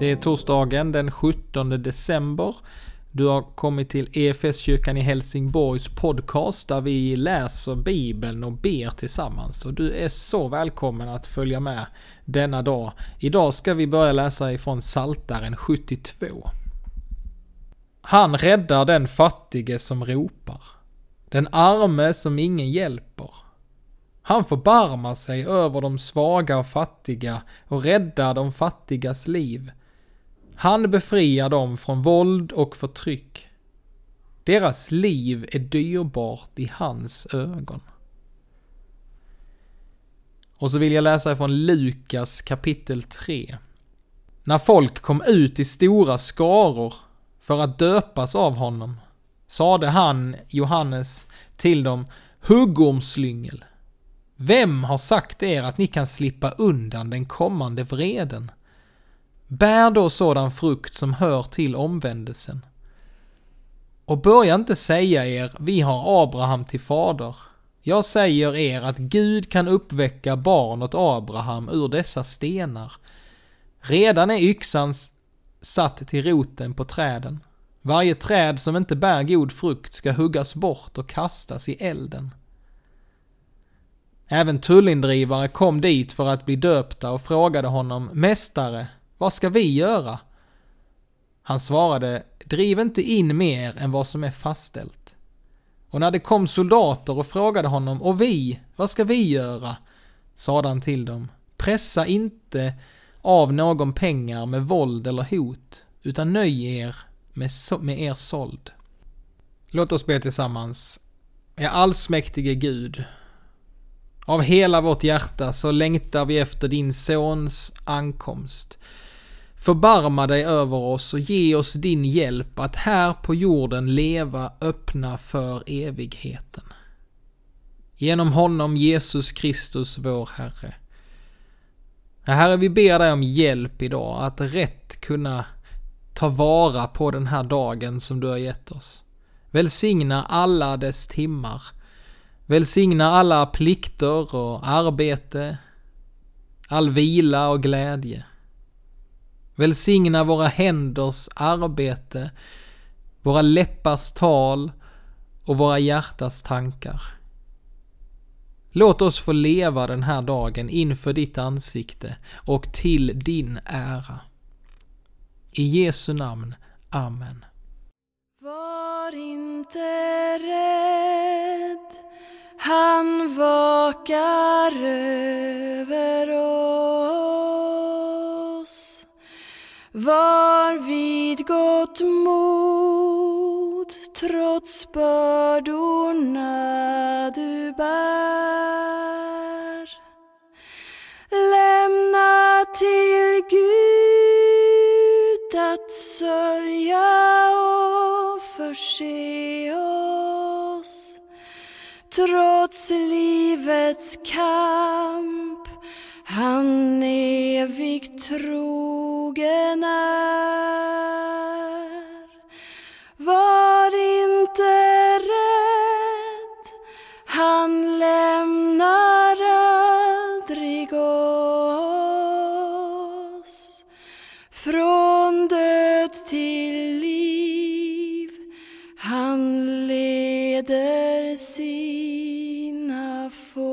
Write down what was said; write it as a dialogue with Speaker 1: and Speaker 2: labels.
Speaker 1: Det är torsdagen den 17 december. Du har kommit till EFS-kyrkan i Helsingborgs podcast där vi läser Bibeln och ber tillsammans. Och du är så välkommen att följa med denna dag. Idag ska vi börja läsa ifrån Saltaren 72. Han räddar den fattige som ropar. Den arme som ingen hjälper. Han förbarmar sig över de svaga och fattiga och räddar de fattigas liv. Han befriar dem från våld och förtryck. Deras liv är dyrbart i hans ögon. Och så vill jag läsa från Lukas kapitel 3. När folk kom ut i stora skaror för att döpas av honom sade han, Johannes, till dem Huggormslyngel. Vem har sagt er att ni kan slippa undan den kommande vreden? Bär då sådan frukt som hör till omvändelsen. Och börja inte säga er, vi har Abraham till fader. Jag säger er att Gud kan uppväcka barn åt Abraham ur dessa stenar. Redan är yxan satt till roten på träden. Varje träd som inte bär god frukt ska huggas bort och kastas i elden. Även tullindrivare kom dit för att bli döpta och frågade honom, Mästare, vad ska vi göra? Han svarade, driv inte in mer än vad som är fastställt. Och när det kom soldater och frågade honom, och vi, vad ska vi göra? sade han till dem, pressa inte av någon pengar med våld eller hot, utan nöj er med, so med er såld. Låt oss be tillsammans. Ja, allsmäktige Gud, av hela vårt hjärta så längtar vi efter din sons ankomst. Förbarma dig över oss och ge oss din hjälp att här på jorden leva öppna för evigheten. Genom honom Jesus Kristus vår Herre. Herre, vi ber dig om hjälp idag att rätt kunna ta vara på den här dagen som du har gett oss. Välsigna alla dess timmar. Välsigna alla plikter och arbete, all vila och glädje. Välsigna våra händers arbete, våra läppars tal och våra hjärtas tankar. Låt oss få leva den här dagen inför ditt ansikte och till din ära. I Jesu namn. Amen.
Speaker 2: Var inte rädd, han vakar över oss. Var vid gott mod, trots bördorna du bär. Lämna till Gud att sörja och förse oss. Trots livets kamp han evigt tror seen a fool.